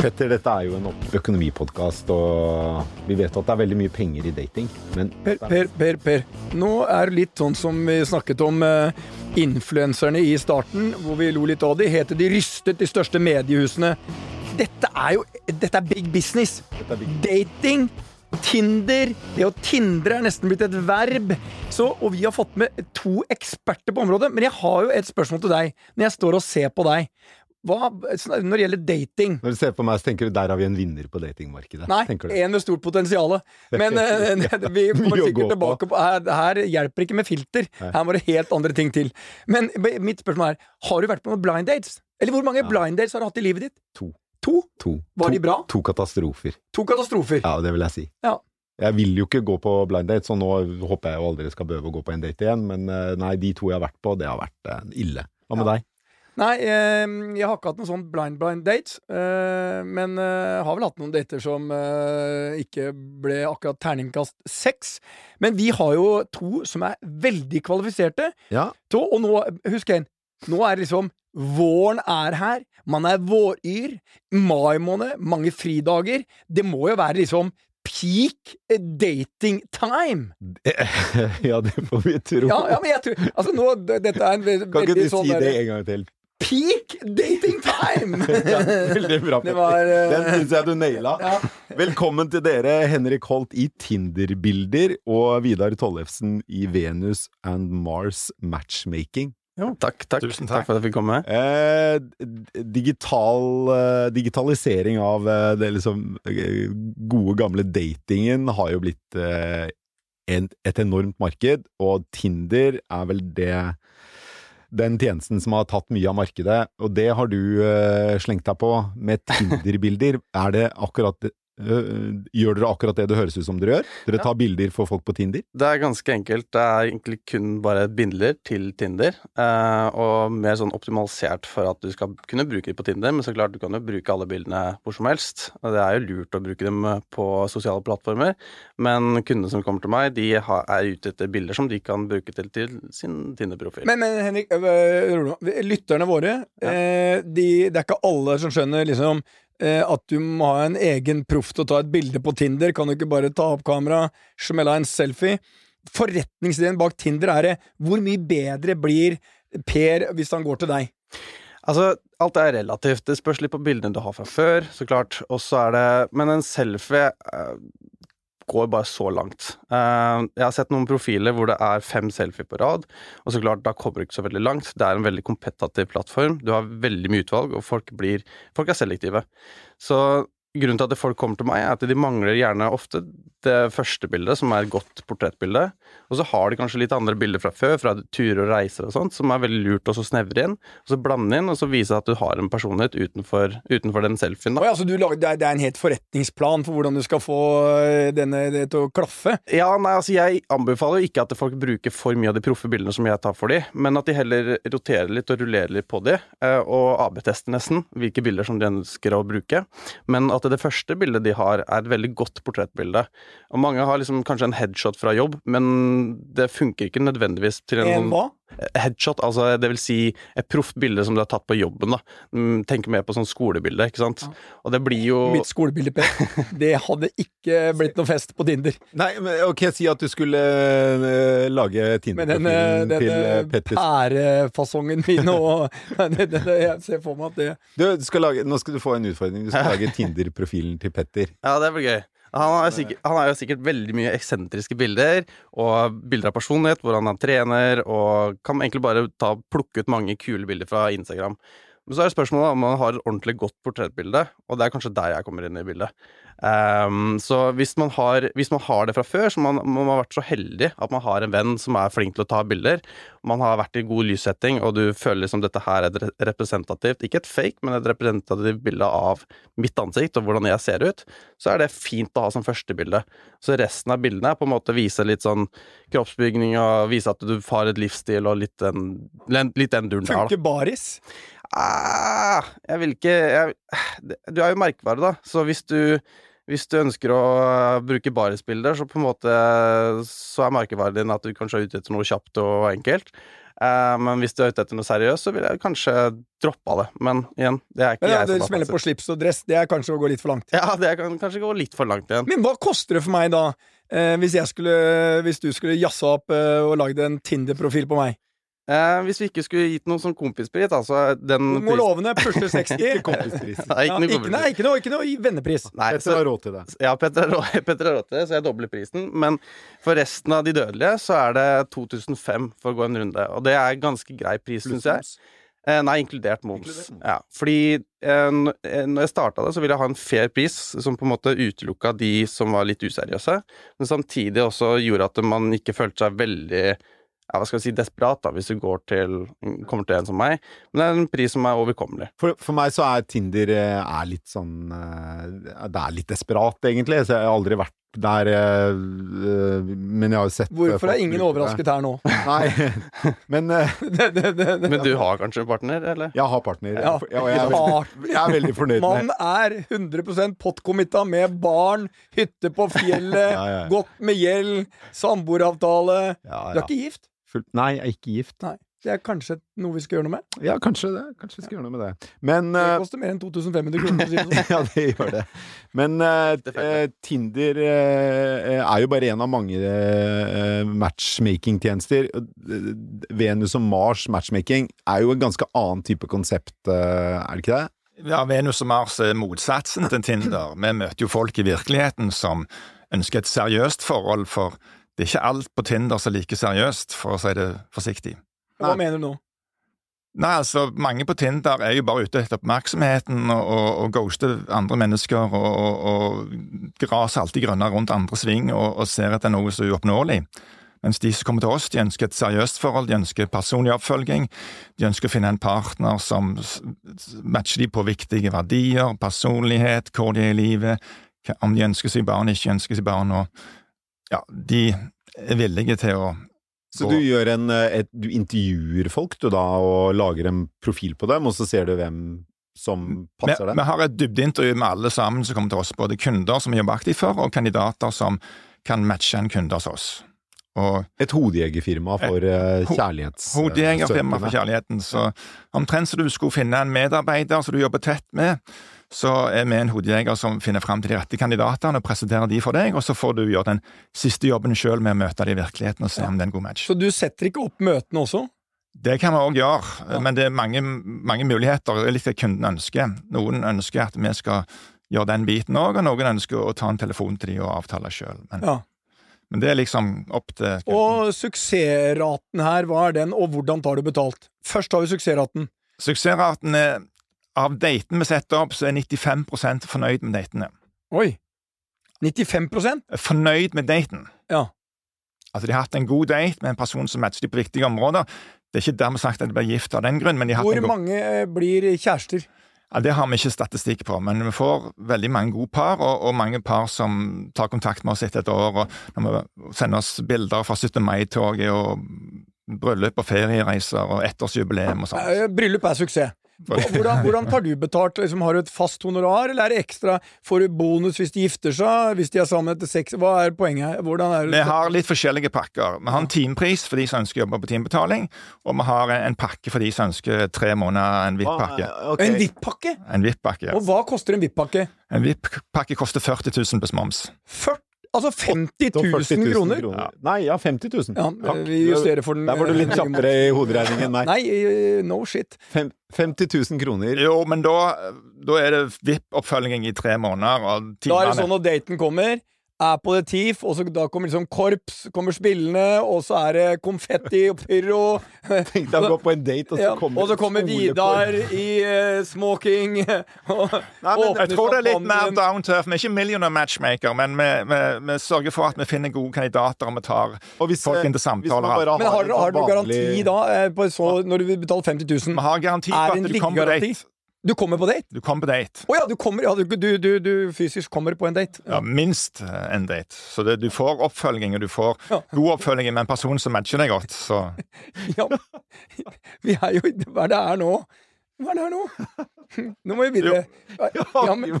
Petter, dette er jo en økonomipodkast, og vi vet at det er veldig mye penger i dating, men Per, Per, Per, Per. Nå er det litt sånn som vi snakket om uh, influenserne i starten, hvor vi lo litt av de. Heter de rystet de største mediehusene. Dette er jo Dette er big business. Dette er big- Dating. Tinder. Det å tindre er nesten blitt et verb. Så, og vi har fått med to eksperter på området. Men jeg har jo et spørsmål til deg, når jeg står og ser på deg. Hva, når det gjelder dating Når du ser på meg, så tenker du der har vi en vinner på datingmarkedet. Nei, en med stort potensial. Men ja, vi kommer sikkert tilbake på her, her hjelper ikke med filter. Her må det helt andre ting til. Men mitt spørsmål er, har du vært på noen blind dates? Eller hvor mange blind dates har du hatt i livet ditt? To. To? To. Var to, de bra? To katastrofer. To katastrofer. Ja, det vil jeg si. Ja. Jeg vil jo ikke gå på blind date, så nå håper jeg jo aldri skal behøve å gå på en date igjen, men eh, nei, de to jeg har vært på, det har vært eh, ille. Hva med Ja. deg? Nei, eh, jeg har ikke hatt noen sånn blind blind dates. Eh, men eh, har vel hatt noen dater som eh, ikke ble akkurat terningkast seks. Men vi har jo to som er veldig kvalifiserte. Ja. To, og nå, husk en, nå er det liksom Våren er her, man er våryr, mai måned, mange fridager. Det må jo være liksom peak dating time! ja, det får vi tro. Ja, ja men jeg tror Altså, nå, dette er en ve- Kan ikke du sånn si det en gang til? Peak dating time! Ja, veldig bra, Det var, uh... Den syns jeg du naila. Ja. Velkommen til dere, Henrik Holt i Tinder-bilder og Vidar Tollefsen i Venus and Mars Matchmaking. Takk, takk. Tusen takk. takk. for at jeg fikk komme. Eh, digital eh, Digitalisering av eh, det liksom eh, gode, gamle datingen har jo blitt eh, en, et enormt marked, og Tinder er vel det den tjenesten som har tatt mye av markedet, og det har du uh, slengt deg på med Tinder-bilder. Er det akkurat Gjør dere akkurat det det høres ut som dere gjør? Dere Ja. tar bilder for folk på Tinder? Det er ganske enkelt. Det er egentlig kun bare bilder til Tinder, eh, og mer sånn optimalisert for at du skal kunne bruke dem på Tinder, men så klart du kan jo bruke alle bildene hvor som helst. Og det er jo lurt å bruke dem eh, på sosiale plattformer, men kundene som kommer til meg, de er ute etter bilder som de kan bruke til, til sin Tinder-profil. Men, men Henrik, øh, lytterne våre, eh, de, det er ikke alle som skjønner liksom eh, at du må ha en egen proff til å ta et bilde på Tinder. Kan du ikke bare ta opp kamera, smelle av en selfie? Forretningsideen bak Tinder er det hvor mye bedre blir Per hvis han går til deg? Altså, alt er relativt. Det spørs litt på bildene du har fra før, så klart. Og så er det Men en selfie eh, går bare så langt. Eh, jeg har sett noen profiler hvor det er fem selfier på rad, og så klart, da kommer du ikke så veldig langt. Det er en veldig kompetativ plattform. Du har veldig mye utvalg, og folk blir Folk er selektive. Så grunnen til at folk kommer til meg, er at de mangler gjerne ofte det første bildet, som er et godt portrettbilde. Og så har de kanskje litt andre bilder fra før, fra turer og reiser og sånt, som er veldig lurt å så snevre inn. Og så blande inn, og så vise at du har en personlighet utenfor, utenfor den selfien. Da. altså, du lager, det, er, en helt forretningsplan for hvordan du skal få øh, denne, det til å klaffe. Ja, nei, altså Jeg anbefaler jo ikke at folk bruker for mye av de proffe bildene som jeg tar for de, men at de heller roterer litt og rullerer litt på de, eh, og AB-tester nesten hvilke bilder som de ønsker å bruke. Men at det første bildet de har, er et veldig godt portrettbilde. Og mange har liksom kanskje en headshot fra jobb, men det funker ikke nødvendigvis til en, hva? Headshot, altså det vil si et proft bilde som du har tatt på jobben. da. Tenk mer på sånn skolebilde, ikke sant. Og det blir jo Mitt skolebilde, Per. Det hadde ikke blitt noe fest på Tinder. Nei, men ok, si at du skulle uh, lage Tinder-profilen til denne eh, Petter. pærefasongen min og nei, det, det, Jeg ser for meg at det Du, du skal lage, nå skal du få en utfordring. Du skal lage Tinder-profilen til Petter. Ja, det blir gøy. Han jo sikkert, han er jo sikkert veldig mye eksentriske bilder, og bilder av personlighet, hvor han er trener, og kan egentlig bare ta, plukke ut mange kule bilder fra Instagram. Men så er det spørsmålet om man har et ordentlig godt portrettbilde, og det er kanskje der jeg kommer inn i bildet. Ehm, så hvis man, har, hvis man har det fra før, så man, man har vært så heldig at man har en venn som er flink til å ta bilder, man har vært i god lyssetting, og du føler liksom dette her er et representativt, ikke et fake, men et representativt bilde av mitt ansikt og hvordan jeg ser ut, så er det fint å ha som første bilde. Så resten av bildene er på en måte vise litt sånn kroppsbygning og vise at du har et livsstil og litt den, litt den duren der, funker baris. Ah, jeg vil ikke jeg, Du er jo merkevare, da, så hvis du hvis du ønsker å bruke barisbilder, så på en måte så er merkevaren din at du kanskje er ute etter noe kjapt og enkelt. Eh, men hvis du er ute etter noe seriøst, så ville jeg kanskje droppa det. Men igjen, det er ikke Men ja, jeg det som har smeller på slips og dress, det er kanskje å gå litt for langt. Ja, det kan kanskje gå litt for langt igjen. Men hva koster det for meg da, eh, hvis, jeg skulle, hvis du skulle jazza opp eh, og lagd en Tinder-profil på meg? Eh, hvis vi ikke skulle gitt noen sånn kompispris, altså den Du må love det, pusle 60. Kompispris. Nei, ikke noe ikke, kompispris. nei, ikke noe, ikke noe vennepris. Nei, Petter har råd til det. ja, Petter har råd- Petter har råd til det, så jeg dobler prisen. Men for resten av de dødelige så er det 2005 for å gå en runde. Og det er ganske grei pris, syns jeg. Eh, nei, inkludert moms. Inkludert moms. Ja, fordi eh, eh, når jeg starta det, så ville jeg ha en fair pris som på en måte utelukka de som var litt useriøse, men samtidig også gjorde at man ikke følte seg veldig ja, hva skal jeg si, desperat da, hvis du går til, kommer til en som meg. Men det er en pris som er overkommelig. For, for meg så er Tinder eh, er litt sånn eh, Det er litt desperat, egentlig. Så jeg har aldri vært der, eh, men jeg har jo sett Hvorfor er ingen overrasket her nå? Nei, men det, det, det, det. Men du har kanskje partner, eller? jeg har partner. Ja. Jeg, jeg er, veldig, jeg er veldig fornøyd med Man er 100% pottcommitta med barn, hytte på fjellet, Ja, ja. godt med gjeld, samboeravtale. ja, Du er ikke gift? Fullt- Nei, jeg er ikke gift. Nei. Det er kanskje noe vi skal gjøre noe med? Ja, kanskje det. Kanskje vi skal gjøre noe med det. Men Det eh, koster mer enn 2500 kroner. for å si det sånn. ja, det gjør det. Men eh, Tinder uh, er jo bare en av mange uh, matchmaking-tjenester. Venus og Mars matchmaking er jo en ganske annen type konsept, er det ikke det? Ja, Venus og Mars er motsatsen til Tinder. Vi møter jo folk i virkeligheten som ønsker et seriøst forhold, for det er ikke alt på Tinder som er like seriøst, for å si det forsiktig. Hva Nei. mener du nå? Nei, altså, mange på Tinder er jo bare ute etter oppmerksomheten og, og, og ghoster andre mennesker og, og, og graser alltid grønnere rundt andre sving og, og ser etter noe som er uoppnåelig. Mens de som kommer til oss, de ønsker et seriøst forhold, de ønsker personlig oppfølging, de ønsker å finne en partner som matcher de på viktige verdier, personlighet, hvor de er i livet, om de ønsker seg barn, ikke ønsker seg barn, og ja, de er villige til å Så du en eh, et, Du intervjuer folk, du da, og lager en profil på dem, og så ser du hvem som passer dem? vi har et dybdeintervju med alle sammen som kommer til oss, både kunder som vi jobber aktivt for, og kandidater som kan matche en kunde hos oss. Og Et hodejegerfirma for uh, ho- kjærlighets... Hodejegerfirma for kjærligheten, så omtrent som du skulle finne en medarbeider som du jobber tett med, så er vi en hodejeger som finner fram til de rette kandidatene og presenterer de for deg, og så får du gjøre den siste jobben sjøl med å møte de i virkeligheten og se om det er en god match. Så du setter ikke opp møtene også? Det kan vi òg gjøre, Ja. men det er mange, mange muligheter. Det er litt det kunden ønsker. Noen ønsker at vi skal gjøre den biten òg, og noen ønsker å ta en telefon til de og avtale sjøl. Men, Ja. men det er liksom opp til kunden. Og suksessraten her, hva er den, og hvordan tar du betalt? Først har vi suksessraten. Suksessraten er av datene vi setter opp, så er 95% fornøyd med datene. Oi! 95% Fornøyd med daten. Ja. Altså, de har hatt en god date med en person som matcher de på viktige områder. Det er ikke dermed sagt at de blir gift av den grunn, men de har hatt Hvor en god mange eh, blir kjærester? Ja, Det har vi ikke statistikk på, men vi får veldig mange gode par, og, og mange par som tar kontakt med oss etter et år, og sender oss bilder fra 17. mai-toget og bryllup og feriereiser og ettårsjubileum og sånt. Eh, Bryllup er suksess. Hvordan, hvordan tar du betalt? Liksom, har du et fast honorar, eller er det ekstra? Får du bonus hvis de gifter seg? Hvis de er sammen etter seks? Hva er poenget her? Hvordan er Vi har litt forskjellige pakker. Vi har en timepris for de som ønsker å jobbe på timebetaling, og vi har en pakke for de som ønsker tre måneder en VIP-pakke. Ah, ok. En VIP-pakke? En VIP-pakke, ja. Og hva koster en VIP-pakke? En VIP-pakke koster 40 000 pluss moms. 40 Altså 50 000 000 kroner? kroner. Nei, ja, 50 000. Ja, Takk. vi justerer for den. Der var du litt kjappere i hoderegningen. Nei. Nei, eh, no shit. Fem, 50 000 kroner. Jo, men da, da er det VIP-oppfølging i tre måneder, og Da er det sånn at daten kommer, er på det TIF, og så da kommer liksom korps, kommer spillende, og så er det konfetti og pyro. Tenk deg å gå på en date, og så Ja, kommer og så kommer. Vidar i uh, smoking og men åpner Jeg tror det er litt mer down to earth. Vi er ikke millionaire matchmaker, men vi, vi, vi sørger for at vi finner gode kandidater, og vi tar Og hvis, folk eh, inn til samtaler. Har Men har har dere garanti da, eh, på så, når du vil betale 50 000? Vi har garanti for at du kommer på date. Du kommer på date? Du kommer på date. Å ja, du kommer ja, du, du, du, du fysisk kommer på en date? Ja, minst eh, en date. Så det, du får oppfølging, og du får Ja. god oppfølging med en person som matcher deg godt. Så Ja, vi er jo Hva er det her nå? Hva er det her nå? Nå må vi videre. Ja, men,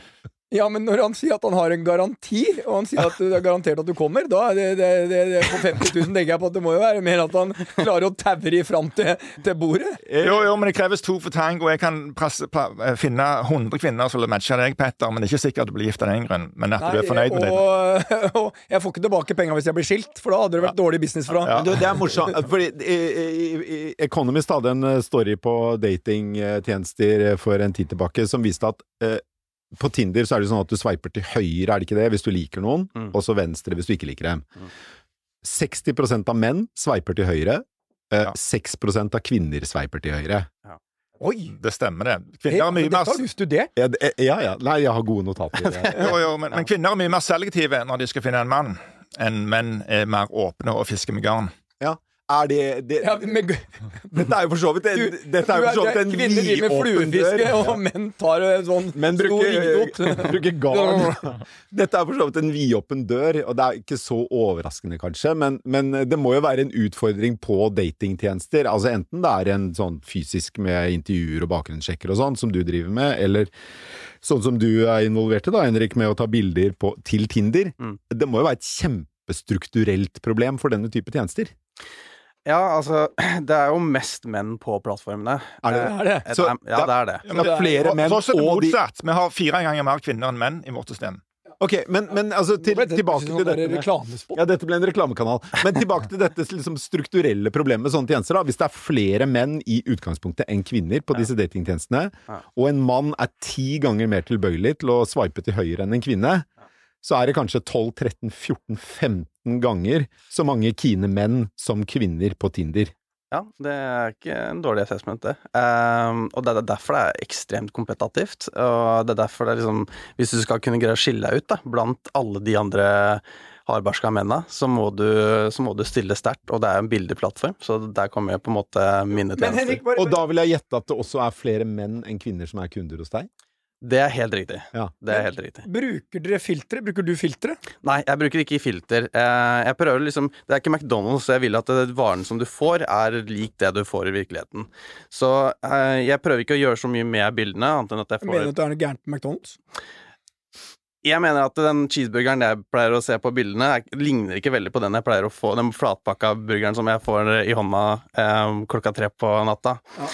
Ja, men når han sier at han har en garanti, og han sier at det er garantert at du kommer, da er det, det, det, det på 50 000 tenker jeg på at det må jo være mer at han klarer å taue de fram til, til bordet. Jo, jo, men det kreves to for tango. Jeg kan presse, pla, finne 100 kvinner som vil matche deg, Petter, men det er ikke sikkert at du blir gift av den grunn. Men at du er fornøyd med det. og, og jeg får ikke tilbake penga hvis jeg blir skilt, for da hadde det vært dårlig business fra Ja. Det er morsomt, fordi Economist hadde en eh, story på datingtjenester for en tid tilbake som viste at eh, på Tinder så er det sånn at du sveiper til høyre, er det ikke det, hvis du liker noen, Mm. og så venstre hvis du ikke liker dem. Mm. 60% av menn sveiper til høyre. eh, Ja. 6% av kvinner sveiper til høyre. Oi! Det stemmer, det. Kvinner er mye dette har du studert? Ja, det- ja, ja. Nei, jeg har gode notater. jo, jo, men, men kvinner er mye mer selektive når de skal finne en mann, enn menn er mer åpne og fisker med garn. Er det, det Ja, men, Dette er jo for så vidt en, dette er jo for så vidt en Kvinner driver med fluefiske, og menn tar en sånn Men stor bruker, ringdot. bruker garn. Dette er for så vidt en vidåpen dør, og det er ikke så overraskende, kanskje. Men, men det må jo være en utfordring på datingtjenester. Altså Enten det er en sånn fysisk med intervjuer og bakgrunnssjekker og sånn, som du driver med, eller sånn som du er involvert i, da, Henrik, med å ta bilder på, til Tinder. Mm. Det må jo være et kjempestrukturelt problem for denne type tjenester. Ja, altså, det er jo mest menn på plattformene. Er det Eh, Er det? Så ja, det er det. Ja, Det er flere menn og, oss er det de motsatt. Vi har fire ganger mer kvinner enn menn i vårt system. Ok, men, men altså, til, det tilbake til dette med. Ja, dette ble en reklamekanal. Men tilbake til dette liksom, strukturelle problemet med sånne tjenester. da. Hvis det er flere menn i utgangspunktet enn kvinner på disse datingtjenestene, Ja. og en mann er ti ganger mer tilbøyelig til å swipe til høyre enn en kvinne, så er det kanskje 12-13-14-15 ganger så mange kine menn som kvinner på Tinder. Ja, det er ikke en dårlig assessment, det. Um, og det er derfor det er ekstremt kompetativt. Og det er derfor det er liksom Hvis du skal kunne greie å skille deg ut da, blant alle de andre hardbarska mennene, så må du, så må du stille sterkt. Og det er en bildeplattform, så der kommer jeg på en måte mine Men tjenester. Henrik, bare, Og da vil jeg gjette at det også er flere menn enn kvinner som er kunder hos deg? Det er helt riktig. Ja. Det er helt riktig. bruker dere filtre? Bruker du filtre? Nei, jeg bruker ikke filter. Eh, Jeg prøver liksom Det er ikke McDonald's, så jeg vil at varen som du får, er lik det du får i virkeligheten. Så eh, jeg prøver ikke å gjøre så mye med bildene, annet enn at jeg får mener du at det er noe gærent på McDonald's. Jeg mener at den cheeseburgeren jeg pleier å se på bildene, er, ligner ikke veldig på den jeg pleier å få, den flatpakka burgeren som jeg får i hånda eh, klokka tre på natta. Ja.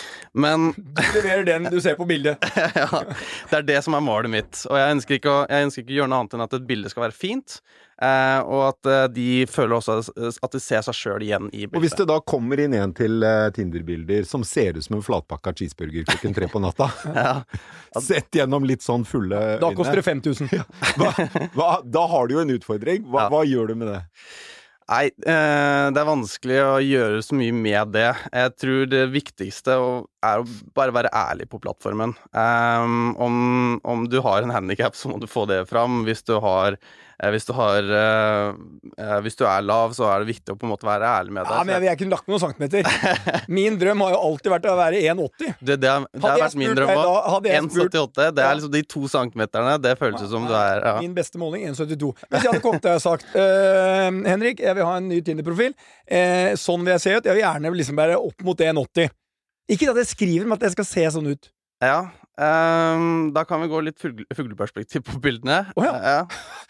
Men Du leverer den du ser på bildet. ja, det er det som er målet mitt. Og jeg ønsker ikke å, jeg ønsker ikke å gjøre noe annet enn at et bilde skal være fint, eh, og at eh, de føler også at de ser seg sjøl igjen i Og hvis det da kommer inn en til eh, Tinder-bilder som ser ut som en flatpakka cheeseburger klokken tre på natta, Ja. sett gjennom litt sånn fulle øyne Da koster det 5000. hva, hva, Da har du jo en utfordring. Hva, Ja. hva gjør du med det? Nei, eh, det er vanskelig å gjøre så mye med det. Jeg tror det viktigste er å bare være ærlig på plattformen. Um, om, om du har en handikap, så må du få det fram. Hvis du har hvis, du har eh, eh, hvis du er lav, så er det viktig å på en måte være ærlig med deg. Ja, men jeg, kunne lagt noen centimeter. Min drøm har jo alltid vært å være 1,80. det, det, har- det har vært min drøm òg. da- hadde jeg spurt- 1,78. Det er liksom de to centimeterne. Det føles ut som du er ja. Min beste måling 1,72. Hvis jeg hadde kommet til og sagt uh, Henrik, jeg vil ha en ny Tinder-profil. Uh, sånn vil jeg se ut. Jeg vil gjerne liksom være opp mot 1,80. Ikke at jeg skriver, men at jeg skal se sånn ut. Ja, ehm, da kan vi gå litt fugle, fugleperspektiv på bildene. Oh, ja. ja.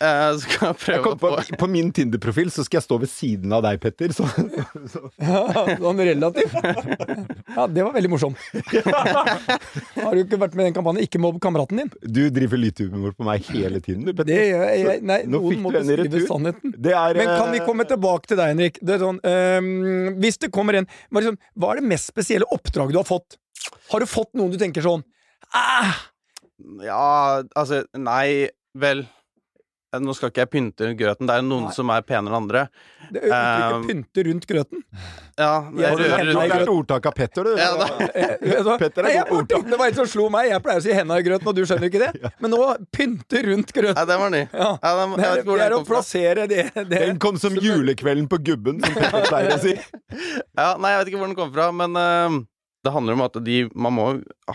uh, så kan jeg Jeg prøve kom på, på på min Tinder-profil så skal jeg stå ved siden av deg, Petter. Så, så. Ja, sånn relativt. Ja, det var veldig morsomt. Har du ikke vært med i den kampanjen 'Ikke mobb kameraten din'? Du driver lytehumor på meg hele tiden, du, Petter. Det gjør jeg, jeg Nei, Nå noen fikk må du en beskrive sannheten. Det er, Men kan vi eh, komme tilbake til deg, Henrik? Det er sånn, um, hvis det kommer en hva er det mest spesielle oppdraget du har fått? Har du fått noen du tenker sånn ah, Ja, altså Nei, vel eh, Nå skal ikke jeg pynte rundt grøten. Det er noen Nei. som er penere enn andre. Det er uttrykket Um, 'pynte rundt grøten'? Ja, jeg det rører rundt grøten grøten. er et ordtak av Petter, du. Ja, da. Eh, du? Petter er Nei, jeg god ordtak. det var en som slo meg. Jeg pleier å si 'henda i grøten', og du skjønner ikke det. Men nå pynte rundt grøten. Ja, den var ny. Ja. Ja, den, Det er, det er å plassere det, det. Den kom som julekvelden på Gubben, som Petter pleier å si. Ja, nei, jeg vet ikke hvor den kom fra, men eh, det handler om at de, man må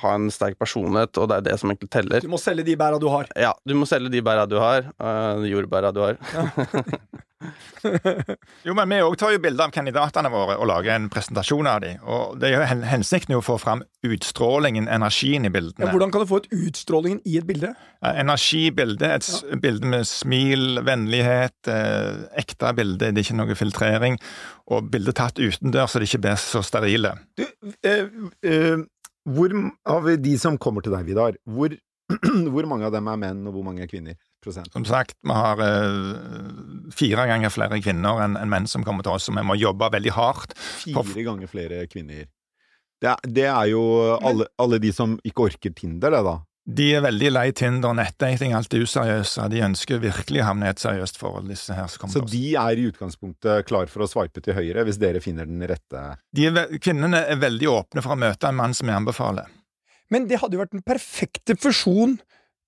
ha en sterk personlighet, og det er det som egentlig teller. Du må selge de bæra du har. Ja, du må selge de bæra du har, uh, jordbæra du har. Jo, men vi òg tar jo bilder av kandidatene våre og lager en presentasjon av dem. Og det er jo hensikten å få fram utstrålingen, energien i Ja, bildene. hvordan kan du få ut utstrålingen i et bilde? Ja, Energi i bildet, et ja. bilde med smil, vennlighet, eh, ekte bilde, det er ikke noe filtrering. Og bildet tatt utendørs, så det ikke blir så sterile. Du, eh, eh, hvor av de som kommer til deg, Vidar, hvor, hvor mange av dem er menn, og hvor mange er kvinner? Prosent. Som sagt, vi har uh, fire ganger flere kvinner enn en menn som kommer til oss, så vi må jobbe veldig hardt. Fire ganger flere kvinner. Det er, det er jo alle, alle de som ikke orker Tinder, det, da. De er veldig lei Tinder og nettdating, alt er useriøse. De ønsker virkelig å havne i et seriøst forhold, disse her som kommer Så til oss. de er i utgangspunktet klar for å sveipe til høyre, hvis dere finner den rette De er, kvinnene er veldig åpne for å møte en mann som jeg anbefaler. Men det hadde jo vært den perfekte fusjon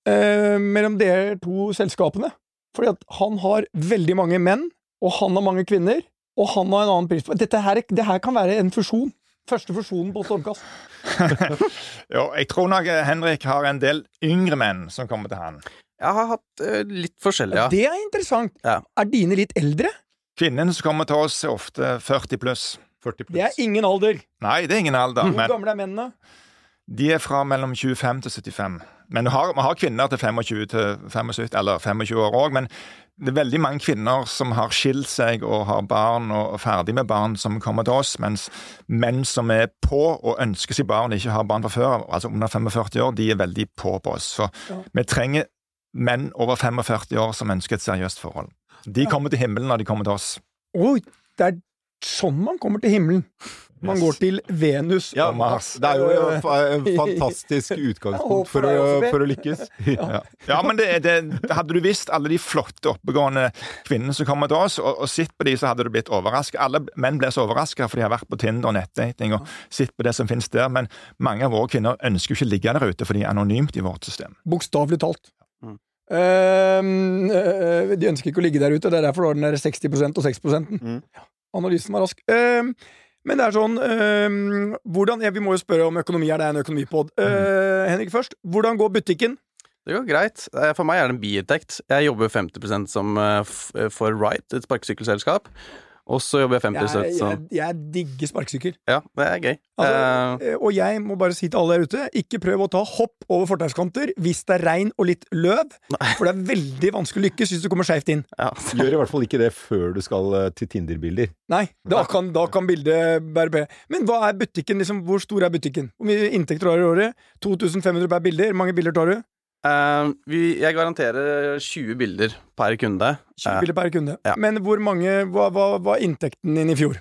eh, mellom de to selskapene. Fordi at han har veldig mange menn, og han har mange kvinner, og han har en annen pris på Dette her, det her kan være en fusjon. Første fusjonen på Stormkast. Jo, jeg tror nok eh, Henrik har en del yngre menn som kommer til han. Jeg har hatt uh, litt forskjellig, ja. Det er interessant. Ja. Er dine litt eldre? Kvinnene som kommer til oss, er ofte 40 pluss. 40 pluss. Det er ingen alder. Nei, det er ingen alder, Hvor men gamle er mennene? De er fra mellom 25 til 75. Men vi har, har kvinner til 25 til 75, eller 25 år òg, men det er veldig mange kvinner som har skilt seg og har barn og er ferdig med barn, som kommer til oss, mens menn som er på og ønsker seg barn og ikke har barn fra før, altså under 45 år, de er veldig på på oss. Så Ja. vi trenger menn over 45 år som ønsker et seriøst forhold. De kommer til himmelen når de kommer til oss. Oi, det er sånn man kommer til himmelen. Man går til Venus Ja, og Mars. det er jo et fantastisk utgangspunkt for å, for å lykkes. Ja, ja men det, det, hadde du visst alle de flotte, oppegående kvinnene som kommer til oss, og, og sett på de, så hadde du blitt overraska. Alle menn blir så overraska, for de har vært på Tinder og nettdating og sett på det som finnes der, men mange av våre kvinner ønsker jo ikke ligge der ute, for de er anonymt i vårt system. Bokstavelig talt. Mm. Uh, de ønsker ikke å ligge der ute, det er derfor du har den der 60% og 6 Mm. Analysen var rask. Ehm, men det er sånn øh, hvordan, ja, Vi må jo spørre om økonomi. Er det en økonomipod? Eh, Henrik først. Hvordan går butikken? Det går greit. Eh, For meg er det en biinntekt. Jeg jobber 50% som eh, for Right, et sparkesykkelselskap. Og så jobber jeg 50 Jeg, jeg, jeg digger sparkesykkel. Ja, det er gøy. Altså, Eh, eh, og jeg må bare si til alle der ute, ikke prøv å ta hopp over fortauskanter hvis det er regn og litt løv, for det er veldig vanskelig å lykkes hvis du kommer skeivt inn. ja. Gjør i hvert fall ikke det før du skal eh, til Tinder-bilder. Nei, da kan, da kan bildet bære preg. Men hva er butikken? Liksom, hvor stor er butikken? Hvor mye inntekter har du i året? 2500 per bilder? Hvor mange bilder tar du? Eh, vi, jeg garanterer 20 bilder per kunde. 20 Eh, bilder per kunde. ja. Men hvor mange Hva var inntekten din i fjor?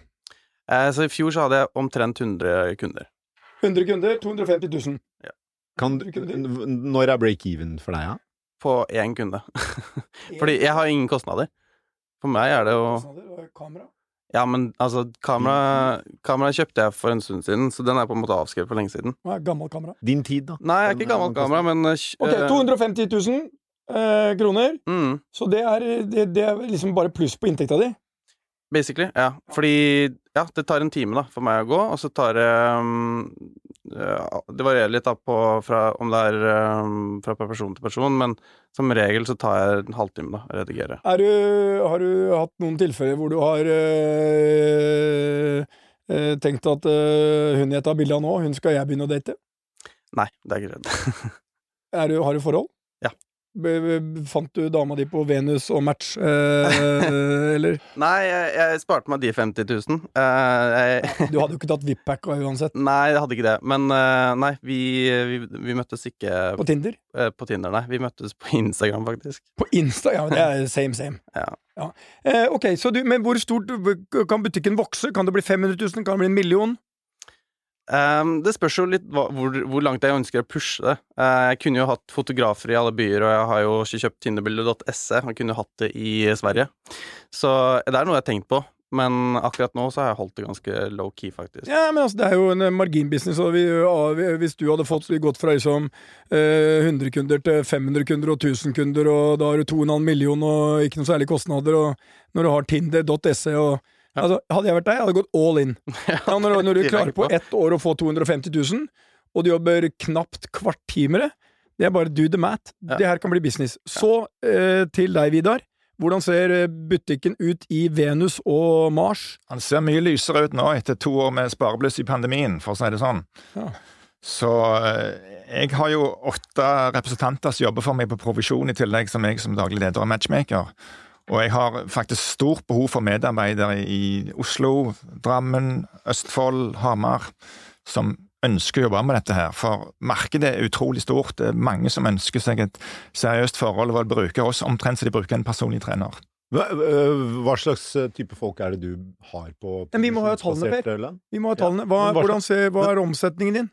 Uh, så i fjor så hadde jeg omtrent 100 kunder. 100 kunder, 250 000. Kan, du- når er break-even for deg, ja? På én kunde. Fordi jeg har ingen kostnader. For meg er det jo Kamera? Ja, men altså, kamera, kamera kjøpte jeg for en stund siden, så den er på en måte avskrevet for lenge siden. Hva er gammel kamera? Din tid, da? Nei, jeg er ikke gammel kamera, men uh, Ok, eh, 250 000 uh, kroner. mm, Så det er, det, det er liksom bare pluss på inntekta di. Basically, ja. Fordi ja, det tar en time da for meg å gå, og så tar det um, Det varierer litt da på fra, om det er um, fra person til person, men som regel så tar jeg en halvtime da å redigere. Er du, har du hatt noen tilfeller hvor du har øh, øh, tenkt at øh, hun jeg tar bilde av nå, hun skal jeg begynne å date? Nei, det er ikke redd. Er du, har du forhold? Ja. Fant du dama di på Venus og Match, eh, eller? Nei, jeg, jeg sparte meg de 50 000. Eh, jeg, Du hadde jo ikke tatt VIP-pack uansett. nei, jeg hadde ikke det. Men eh, nei, vi, vi, vi møttes ikke På Tinder? eh, på Tinder, nei. Vi møttes på Instagram, faktisk. På Insta? Ja, det er same, same. Ja. Eh, ok, så du, Men hvor stort kan butikken vokse? Kan det bli 500 000? Kan det bli en million? Ehm, det spørs jo litt hva, hvor, hvor langt jeg ønsker å pushe det. Uh, jeg kunne jo hatt fotografer i alle byer, og jeg har jo ikke kjøpt tinderbilde.se. Jeg kunne hatt det i Sverige. Så det er noe jeg har tenkt på. Men akkurat nå så har jeg holdt det ganske low-key, faktisk. Ja, men altså, det er jo en eh, marginbusiness, og vi, ja, vi- hvis du hadde fått gått fra liksom eh, 100 kunder til 500 kunder og 1000 kunder, og da har du 2,5 millioner og ikke noe særlig kostnader, og når du har tinder.se og Altså, hadde jeg vært deg, jeg hadde gått all in. Ja, når, når du klarer på på. ett år å få 250 000, og du jobber knapt kvarttimere, det er bare do the math. Det her kan bli business. Så eh, til deg, Vidar. Hvordan ser eh, butikken ut i Venus og Mars? Han ser mye lysere ut nå etter to år med sparebluss i pandemien, for å si det sånn. Ja. Så eh, jeg har jo åtte representanter som jobber for meg på provisjon, i tillegg som jeg som daglig leder og matchmaker. Og jeg har faktisk stort behov for medarbeidere i Oslo, Drammen, Østfold, Hamar, som ønsker å jobbe med dette her. For markedet er utrolig stort. Det er mange som ønsker seg et seriøst forhold og vil bruke oss omtrent som de bruker en personlig trener. Hva, hva slags øh, type folk er det du har på Men vi må ha tallene, Per. Vi må ha tallene. Hva hvordan ser, hva er omsetningen din?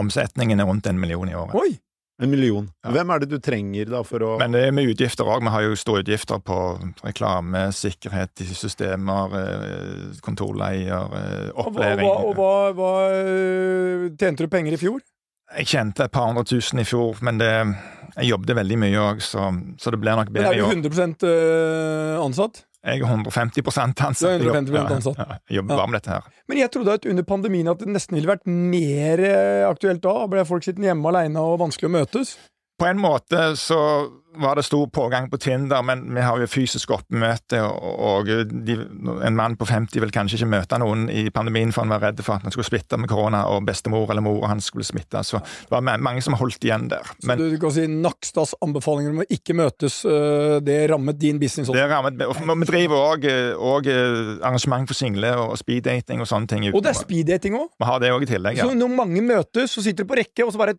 Omsetningen er rundt en million i året. Oi! En million. Ja. Hvem er det du trenger da for å Men det er med utgifter òg. Vi har jo store utgifter på reklame, sikkerhet i systemer, eh, kontorleier, eh, opplæring. og, hva, og hva, hva øh, tjente du penger i fjor? Jeg tjente et par hundre tusen i fjor, men det, jeg jobbet veldig mye òg, så, så det blir nok bedre i år. Men er du 100 øh, ansatt? Jeg er 150 ansatt. Du er Jeg jobber- 150% ansatt. Ja, ja, jeg jobber Ja. bare med dette her. Men jeg trodde at under pandemien at det nesten ville vært mer øh, aktuelt da. Ble folk sittende hjemme alene og vanskelig å møtes? På en måte så var det stor pågang på Tinder, men vi har jo fysisk oppmøte, og, de, en mann på 50 vil kanskje ikke møte noen i pandemien for han var redd for at han skulle smitte med korona, og bestemor eller mor hans skulle smitte. Så det var mange som holdt igjen der. Så Men du, du kan si Nakstads anbefalinger om å ikke møtes, øh, det rammet din business også. det rammet og Vi driver òg arrangement for single og speeddating og sånne ting. Og det er speeddating òg. Vi har det òg i tillegg. ja. Så når mange møtes, så sitter de på rekke, og så bare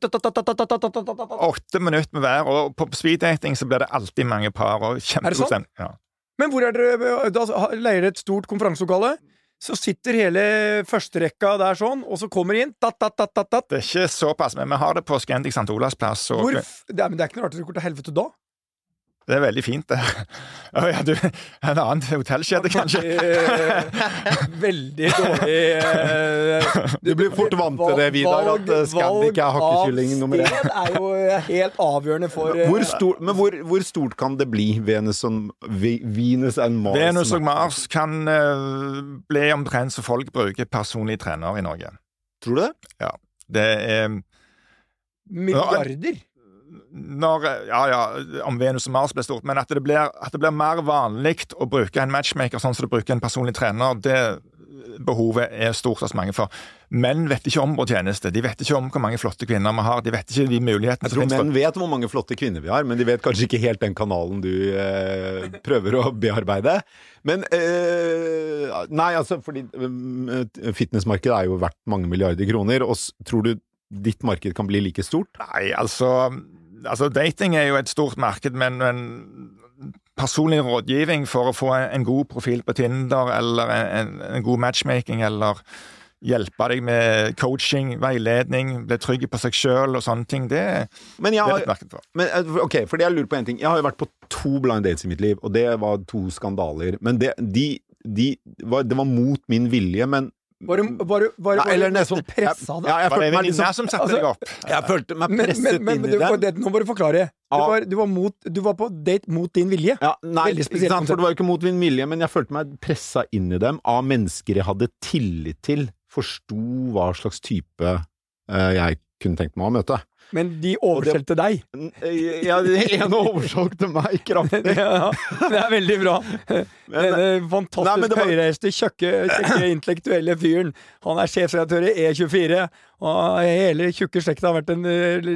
Åtte minutter med hver, og på speeddating så blir det alltid mange par. og det kjempegod stemning. Ja. Men hvor er dere Da leier dere et stort konferanselokale. Så sitter hele førsterekka der sånn, og så kommer de inn dat, dat, dat, dat, dat. Det er ikke såpass, men vi har det på Scandic St. Olavs plass. Og Hvor, det, er, men det er ikke noe rart det går til helvete da. Det er veldig fint, det. Å ja, du, en annen hotellkjede, kanskje? Eh, Veldig dårlig eh, Du blir fort vant til det, Vidar, at, eh, Scandic er hakkekylling nummer én. Er jo helt avgjørende for eh, hvor, stor, men hvor, hvor stort kan det bli? Venus, og, Venus and Mars? Venus og Mars kan eh, bli omtrent så folk bruker personlig trener i Norge. Tror du det? Det er milliarder. Når, Ja, ja, om Venus og Mars blir stort, men at det blir, at det blir mer vanlig å bruke en matchmaker sånn som du bruker en personlig trener, det behovet er stort hos mange. For menn vet ikke om vår tjeneste. De vet ikke om hvor mange flotte kvinner vi har. De vet ikke de mulighetene Jeg tror menn vet hvor mange flotte kvinner vi har, men de vet kanskje ikke helt den kanalen du eh, prøver å bearbeide. Men eh, Nei, altså, fordi eh, fitnessmarkedet er jo verdt mange milliarder kroner, og tror du ditt marked kan bli like stort? Nei, altså, altså Dating er jo et stort marked, men, men personlig rådgivning for å få en, god profil på Tinder, eller en, en, god matchmaking, eller hjelpe deg med coaching, veiledning, bli trygg på seg sjøl og sånne ting, det, Men det jeg er har, et for. men, eh, ok, for jeg lurer på en ting. Jeg har jo vært på to blind dates i mitt liv, og det var to skandaler. Men det, de, de var, det var mot min vilje, men Var du, var du, var du, Ja, eller nesten. som pressa deg? Ja, jeg Var det følte meg liksom som satte altså, deg opp? Jeg følte meg presset men, men inn i det. det, nå må du forklare. Du var, du, var mot, du var på date mot din vilje. Ja, nei, ikke spesielt sant, for det var jo ikke mot min vilje, men jeg følte meg pressa inn i dem av mennesker jeg hadde tillit til, forsto hva slags type uh, jeg kunne tenkt meg å møte. Men de overskjelte deg. Eh, Ja, den ene oversolgte meg kraftig. Ja, det er veldig bra. Denne fantastisk var- høyreiste, kjekke, intellektuelle fyren. Han er sjefredaktør i E24, og hele tjukke slekta har vært en uh,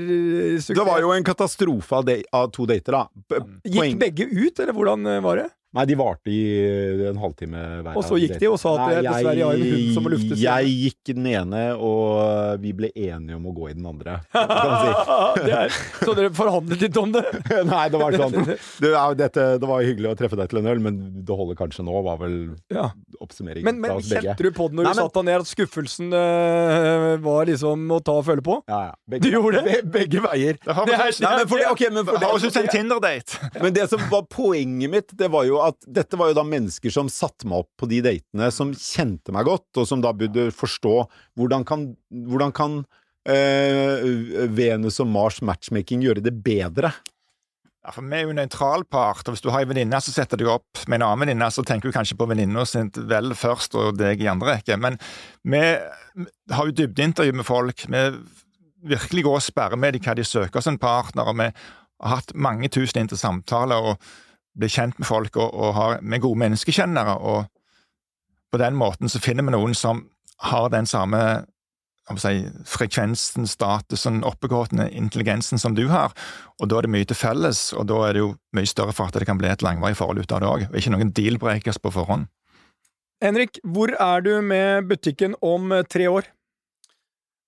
suksess. Det var jo en katastrofe av, de, av to dater, da. P- Gikk poeng- begge ut, eller hvordan eh, var det? Nei, de varte i eh, en halvtime hver. Og så gikk de og sa at det jeg, dessverre jeg har en hund som må luftes Jeg gikk den ene, og vi ble enige om å gå i den andre. kan si. er, så dere forhandlet litt om det? Nei, det var sånn det, ja, dette, det var hyggelig å treffe deg til en øl, men det holder kanskje nå, var vel Ja. oppsummeringen Men, men fra oss begge. kjente du på det når Nei, du men- satt deg ned, at skuffelsen øh, var liksom å ta og føle på? Ja, ja. Begge, Du gjorde det? Be, begge veier. Det har, Nei, men for det, men for det høres ut en Tinder-date. men det som var poenget mitt, det var jo at dette var jo da mennesker som satte meg opp på de datene, som kjente meg godt, og som da burde forstå hvordan kan, hvordan kan øh, Venus og Mars matchmaking gjøre det bedre? Ja, for Vi er jo en nøytral part, og hvis du har en venninne så setter du opp med en annen venninne, så tenker du kanskje på venninna sitt vel først, og deg i andre rekke. Men vi har jo dybdeintervju med folk. Vi virkelig går og sperrer med dem hva de søker en partner, og vi har hatt mange tusen inn til samtaler. og blir kjent med folk og, og har, med gode menneskekjennere. Og på den måten så finner vi noen som har den samme si, frekvensen, statusen, oppegående intelligensen som du har, og da er det mye til felles, og da er det jo mye større for at det kan bli et langvarig forhold ut av det òg, og ikke noen deal-breakers på forhånd. Henrik, hvor er du med butikken om tre år?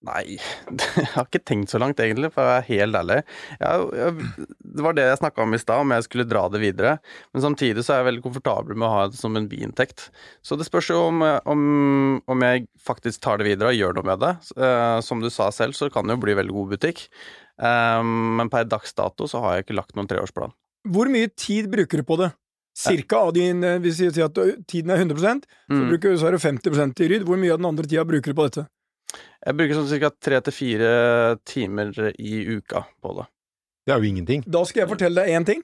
Nei, jeg har ikke tenkt så langt, egentlig, for å være helt ærlig. Jeg, jeg, det var det jeg snakka om i stad, om jeg skulle dra det videre. Men samtidig så er jeg veldig komfortabel med å ha det som en biinntekt. Så det spørs jo om, om, om, jeg faktisk tar det videre og gjør noe med det. Uh, som du sa selv, så kan det jo bli veldig god butikk. Um, men per dags dato så har jeg ikke lagt noen treårsplan. Hvor mye tid bruker du på det? Cirka av din eh, Hvis vi sier at tiden er 100% så, mm. bruker, så er det 50% i Ryd. Hvor mye av den andre tida bruker du på dette? Jeg bruker sånn ca. tre til fire timer i uka på det. Det er jo ingenting. Da skal jeg fortelle deg én ting.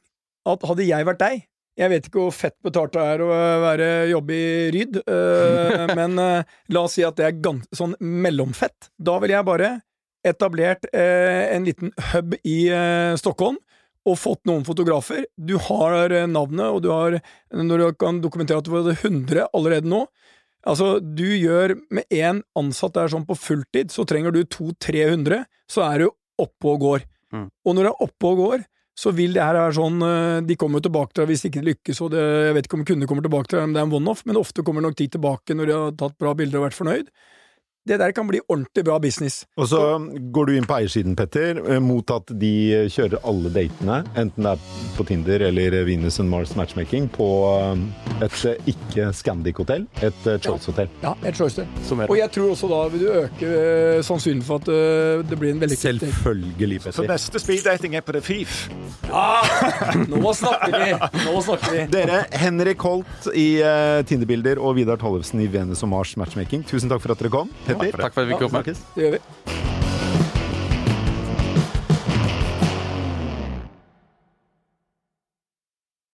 At hadde jeg vært deg Jeg vet ikke hvor fett betalt det er å være jobbe i Ryd, øh, men øh, la oss si at det er gans, sånn mellomfett. Da ville jeg bare etablert øh, en liten hub i Stockholm og fått noen fotografer. Du har navnet, og du har Når du kan dokumentere at du har 100 allerede nå, Altså, du gjør med én ansatt der sånn på fulltid, så trenger du 200-300, så er du oppe og går. Mm. Og når du er oppe og går, så vil det her være sånn eh, De kommer jo tilbake til deg hvis ikke det lykkes, og det, jeg vet ikke om kundene kommer tilbake til deg, om det er en one-off, men ofte kommer nok de tilbake når de har tatt bra bilder og vært fornøyd det der kan bli ordentlig bra business. Og så går du inn på eiersiden, Petter, eh, mot at de kjører alle datene, enten det er på Tinder eller Venus and Mars Matchmaking, på eh, et eh, ikke Scandic-hotell, et Choice-hotell. Ja, et Choice-hotell. Og jeg tror også da vil du øke sannsynligheten for at det blir en veldig Selvfølgelig, Petter. Så neste speeddating er på det fif? Ja! Nå snakker vi! Nå snakker vi. Dere, Henrik Holt i Tinder-bilder og Vidar Tollefsen i Venus og Mars Matchmaking, tusen takk for at dere kom. Petter. Takk for at vi fikk komme. Det gjør vi.